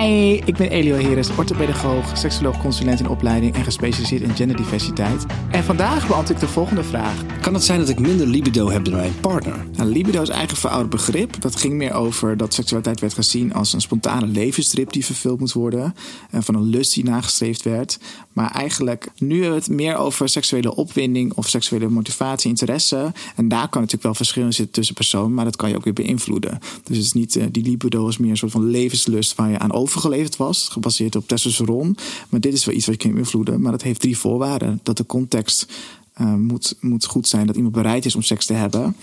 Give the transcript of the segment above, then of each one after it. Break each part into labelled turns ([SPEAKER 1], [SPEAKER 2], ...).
[SPEAKER 1] Hi, ik ben Elio Heres, orthopedagoog, seksoloog, consulent in opleiding en gespecialiseerd in genderdiversiteit. En vandaag beantwoord ik de volgende vraag.
[SPEAKER 2] Kan het zijn dat ik minder libido heb dan mijn partner?
[SPEAKER 1] Nou, libido is eigenlijk een verouderd begrip. Dat ging meer over dat seksualiteit werd gezien als een spontane levensstrip die vervuld moet worden. En van een lust die nagestreefd werd. Maar eigenlijk nu hebben we het meer over seksuele opwinding of seksuele motivatie, interesse. En daar kan natuurlijk wel verschillen zitten tussen personen, maar dat kan je ook weer beïnvloeden. Dus het is niet, uh, die libido is meer een soort van levenslust waar je aan overgeleverd was, gebaseerd op testosteron. Maar dit is wel iets wat je kan beïnvloeden. Maar dat heeft drie voorwaarden. Dat de context uh, moet, moet goed zijn, dat iemand bereid is om seks te hebben.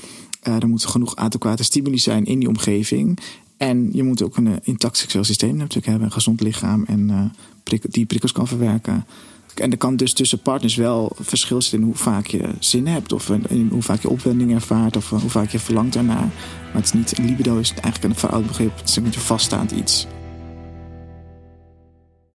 [SPEAKER 1] Uh, er moet genoeg adequate stimuli zijn in die omgeving. En je moet ook een intact seksueel systeem natuurlijk hebben, een gezond lichaam en uh, die prikkels kan verwerken. En er kan dus tussen partners wel verschil zitten in hoe vaak je zin hebt, of in hoe vaak je opwending ervaart, of hoe vaak je verlangt ernaar. Maar het is niet, libido is eigenlijk een verouderd begrip, het is een beetje vaststaand iets.